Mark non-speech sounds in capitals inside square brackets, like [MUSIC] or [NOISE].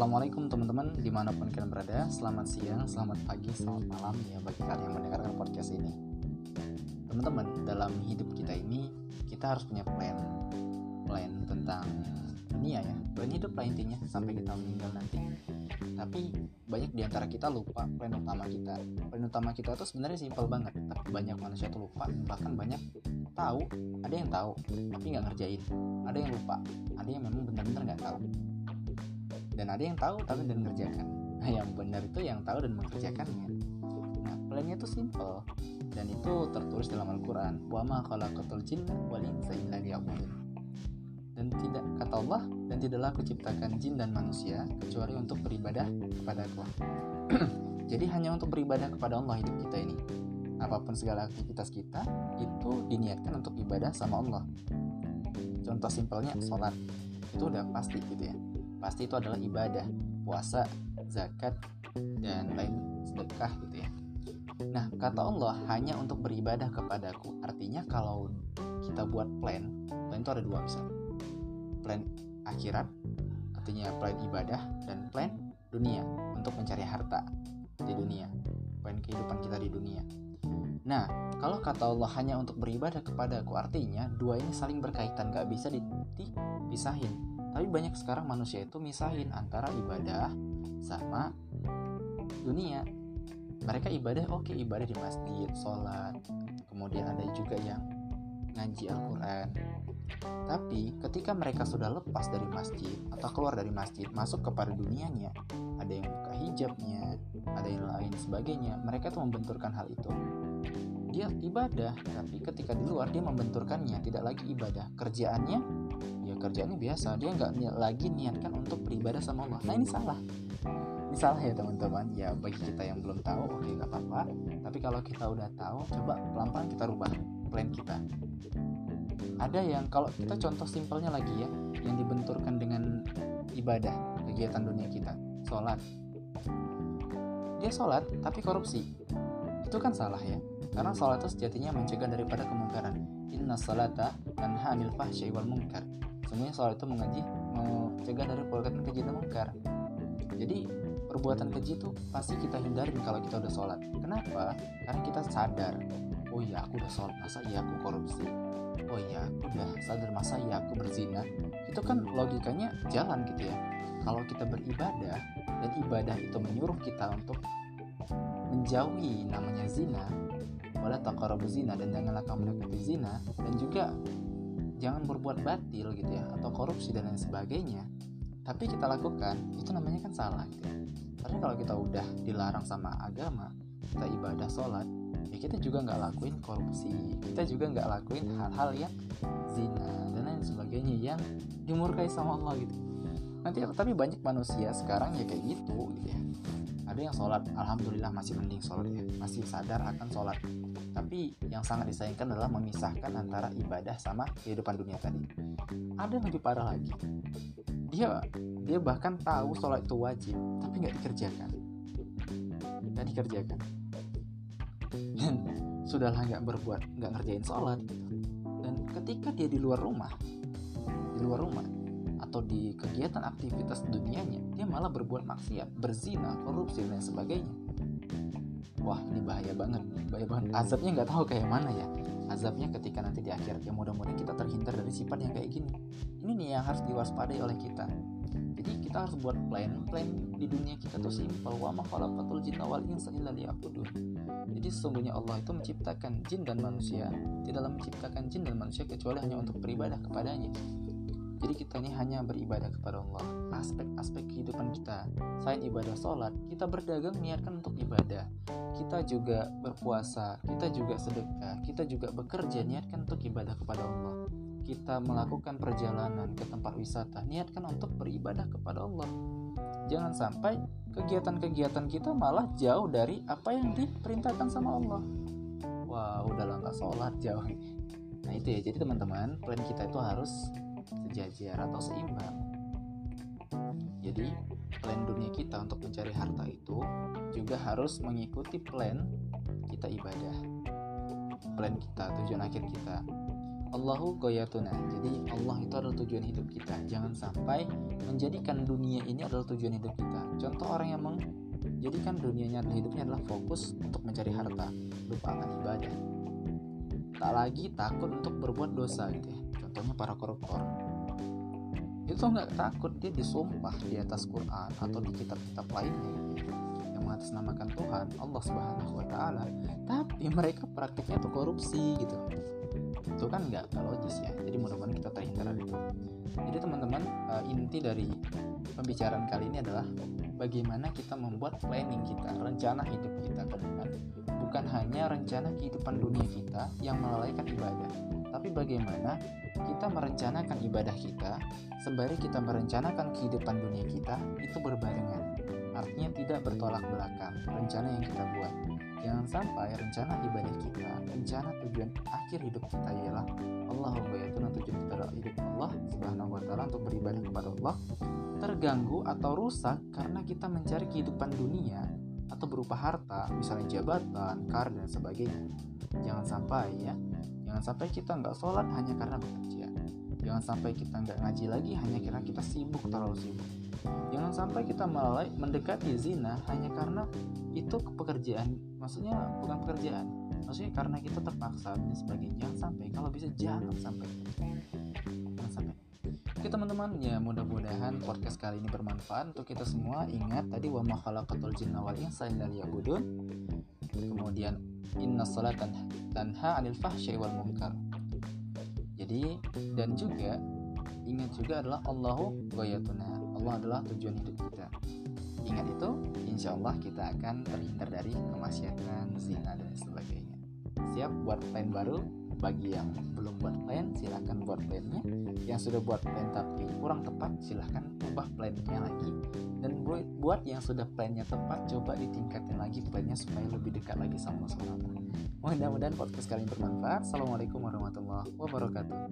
Assalamualaikum teman-teman di mana pun kalian berada. Selamat siang, selamat pagi, selamat malam ya bagi kalian yang mendengarkan podcast ini. Teman-teman, dalam hidup kita ini kita harus punya plan. Plan tentang dunia ya. Plan hidup lah intinya sampai kita meninggal nanti. Tapi banyak di antara kita lupa plan utama kita. Plan utama kita itu sebenarnya simpel banget Tapi banyak manusia tuh lupa Bahkan banyak tahu, ada yang tahu tapi nggak ngerjain. Ada yang lupa, ada yang memang benar-benar nggak tahu dan ada yang tahu tapi dan mengerjakan. Nah yang benar itu yang tahu dan mengerjakannya. Nah plannya itu simple. Dan itu tertulis dalam Al-Quran. Wa ma khalaqatul jinna wal insa illa liya'budun. Dan tidak kata Allah dan tidaklah aku ciptakan jin dan manusia kecuali untuk beribadah kepada aku [CLEARS THROAT] jadi hanya untuk beribadah kepada Allah hidup kita ini. Apa pun segala aktivitas kita itu diniatkan untuk ibadah sama Allah. Contoh simpelnya sholat. Itu udah pasti gitu ya pasti itu adalah ibadah puasa zakat dan lain sedekah gitu ya. Nah kata Allah hanya untuk beribadah kepadaku. Artinya kalau kita buat plan plan itu ada dua misal. Plan akhirat artinya plan ibadah dan plan dunia untuk mencari harta di dunia plan kehidupan kita di dunia. Nah, kalau kata Allah hanya untuk beribadah kepadaku, artinya dua ini saling berkaitan, gak bisa dipisahin tapi banyak sekarang manusia itu misahin antara ibadah sama dunia. Mereka ibadah oke okay, ibadah di masjid sholat. Kemudian ada juga yang ngaji Al-Quran. Tapi ketika mereka sudah lepas dari masjid atau keluar dari masjid masuk kepada dunianya ada yang buka hijabnya ada yang lain sebagainya mereka tuh membenturkan hal itu dia ibadah tapi ketika di luar dia membenturkannya tidak lagi ibadah. Kerjaannya kerjaannya biasa. Dia nggak lagi niatkan untuk beribadah sama Allah. Nah ini salah. Ini salah ya teman-teman. Ya bagi kita yang belum tahu oke okay, nggak apa-apa. Tapi kalau kita udah tahu coba pelan-pelan kita rubah plan kita. Ada yang kalau kita contoh simpelnya lagi ya yang dibenturkan dengan ibadah kegiatan dunia kita sholat. Dia sholat tapi korupsi. Itu kan salah ya karena itu sejatinya mencegah daripada kemungkaran. Inna salata tanha anil fahsyai wal munkar. Sebenarnya soal itu mengaji mencegah dari perbuatan keji dan mungkar jadi perbuatan keji itu pasti kita hindarin kalau kita udah sholat. Kenapa? Karena kita sadar oh iya aku udah sholat masa iya aku korupsi? Oh iya aku udah sadar masa iya aku berzina? Itu kan logikanya jalan gitu ya. Kalau kita beribadah dan ibadah itu menyuruh kita untuk menjauhi namanya zina wala taqrabu zina dan janganlah kamu mendekati zina dan juga jangan berbuat batil gitu ya atau korupsi dan lain sebagainya. Tapi kita lakukan itu namanya kan salah gitu ya. karena kalau kita udah dilarang sama agama kita ibadah sholat ya kita juga nggak lakuin korupsi kita juga nggak lakuin hal-hal yang zina dan lain sebagainya yang dimurkai sama Allah gitu. Nanti tapi banyak manusia sekarang ya kayak gitu gitu ya ada yang sholat alhamdulillah masih mending sholat. Ya masih sadar akan sholat. Tapi yang sangat disayangkan adalah memisahkan antara ibadah sama kehidupan dunia tadi. Ada yang lebih parah lagi. Dia dia bahkan tahu sholat itu wajib tapi nggak dikerjakan. Nggak dikerjakan. Dan sudahlah nggak berbuat nggak ngerjain sholat gitu. dan ketika dia di luar rumah di luar rumah atau di kegiatan aktivitas dunianya dia malah berbuat maksiat, berzina, korupsi dan sebagainya. Wah ini bahaya banget, bahaya banget. Azabnya nggak tahu kayak mana ya. Azabnya ketika nanti di akhir ya mudah-mudahan kita terhindar dari sifat yang kayak gini. Ini nih yang harus diwaspadai oleh kita. Jadi kita harus buat plan, plan di dunia kita tuh simpel. Wa ma khalaqatul jinna wal insa illa liya'budun. Jadi sesungguhnya Allah itu menciptakan jin dan manusia, tidaklah menciptakan jin dan manusia kecuali hanya untuk beribadah kepadanya. Jadi kita ini hanya beribadah kepada Allah. Aspek-aspek kehidupan kita, selain ibadah sholat, kita berdagang niatkan untuk ibadah. Kita juga berpuasa, kita juga sedekah, kita juga bekerja niatkan untuk ibadah kepada Allah. Kita melakukan perjalanan ke tempat wisata, niatkan untuk beribadah kepada Allah. Jangan sampai kegiatan-kegiatan kita malah jauh dari apa yang diperintahkan sama Allah. Wah, udah langkah sholat jauh. Nah itu ya, jadi teman-teman, plan kita itu harus sejajar atau seimbang. Jadi, plan dunia kita untuk mencari harta itu juga harus mengikuti plan kita ibadah. Plan kita, tujuan akhir kita. Allahu goyatuna jadi Allah itu adalah tujuan hidup kita jangan sampai menjadikan dunia ini adalah tujuan hidup kita contoh orang yang menjadikan dunianya adalah hidupnya adalah fokus untuk mencari harta lupakan ibadah tak lagi takut untuk berbuat dosa gitu ya contohnya para koruptor. Itu nggak takut dia disumpah di atas Quran atau di kitab-kitab lainnya yang mengatasnamakan Tuhan Allah Subhanahu Wa Taala. Tapi mereka praktiknya tuh korupsi gitu. Itu kan nggak logis ya. Jadi mudah-mudahan kita terhindar dari itu. Jadi teman-teman uh, inti dari pembicaraan kali ini adalah bagaimana kita membuat planning kita rencana hidup kita ke depan. Bukan hanya rencana kehidupan dunia kita yang melalaikan ibadah tapi bagaimana kita merencanakan ibadah kita sembari kita merencanakan kehidupan dunia kita itu berbarengan. Artinya tidak bertolak belakang rencana yang kita buat. Jangan sampai rencana ibadah kita rencana tujuan akhir hidup kita ialah Allah yaitu tujuan kita adalah hidup Allah subhanahu wa ta'ala untuk beribadah kepada Allah terganggu atau rusak karena kita mencari kehidupan dunia atau berupa harta misalnya jabatan, karir dan sebagainya. Jangan sampai ya Jangan sampai kita nggak sholat hanya karena bekerja. Jangan sampai kita nggak ngaji lagi hanya karena kita sibuk terlalu sibuk. Jangan sampai kita malah mendekati zina hanya karena itu pekerjaan. Maksudnya bukan pekerjaan. Maksudnya karena kita terpaksa dan sebagainya. Jangan sampai kalau bisa jangan sampai. Jangan sampai. Oke teman-teman ya mudah-mudahan podcast kali ini bermanfaat untuk kita semua. Ingat tadi wa ma khalaqatul jinna wal insa illa. Kemudian inna salatan tanha anil fahsyai wal munkar. Jadi dan juga ingat juga adalah Allahu ghayatuna. Allah adalah tujuan hidup kita. Ingat itu insya Allah kita akan terhindar dari kemaksiatan zina dan sebagainya. Siap buat plan baru bagi yang belum buat plan silahkan buat plannya. Yang sudah buat plan tapi kurang tepat silahkan ubah plannya lagi. Dan buat, yang sudah plannya tepat coba ditingkatin lagi plannya supaya lebih dekat lagi sama Allah mudah-mudahan podcast kali ini bermanfaat. Assalamualaikum warahmatullahi wabarakatuh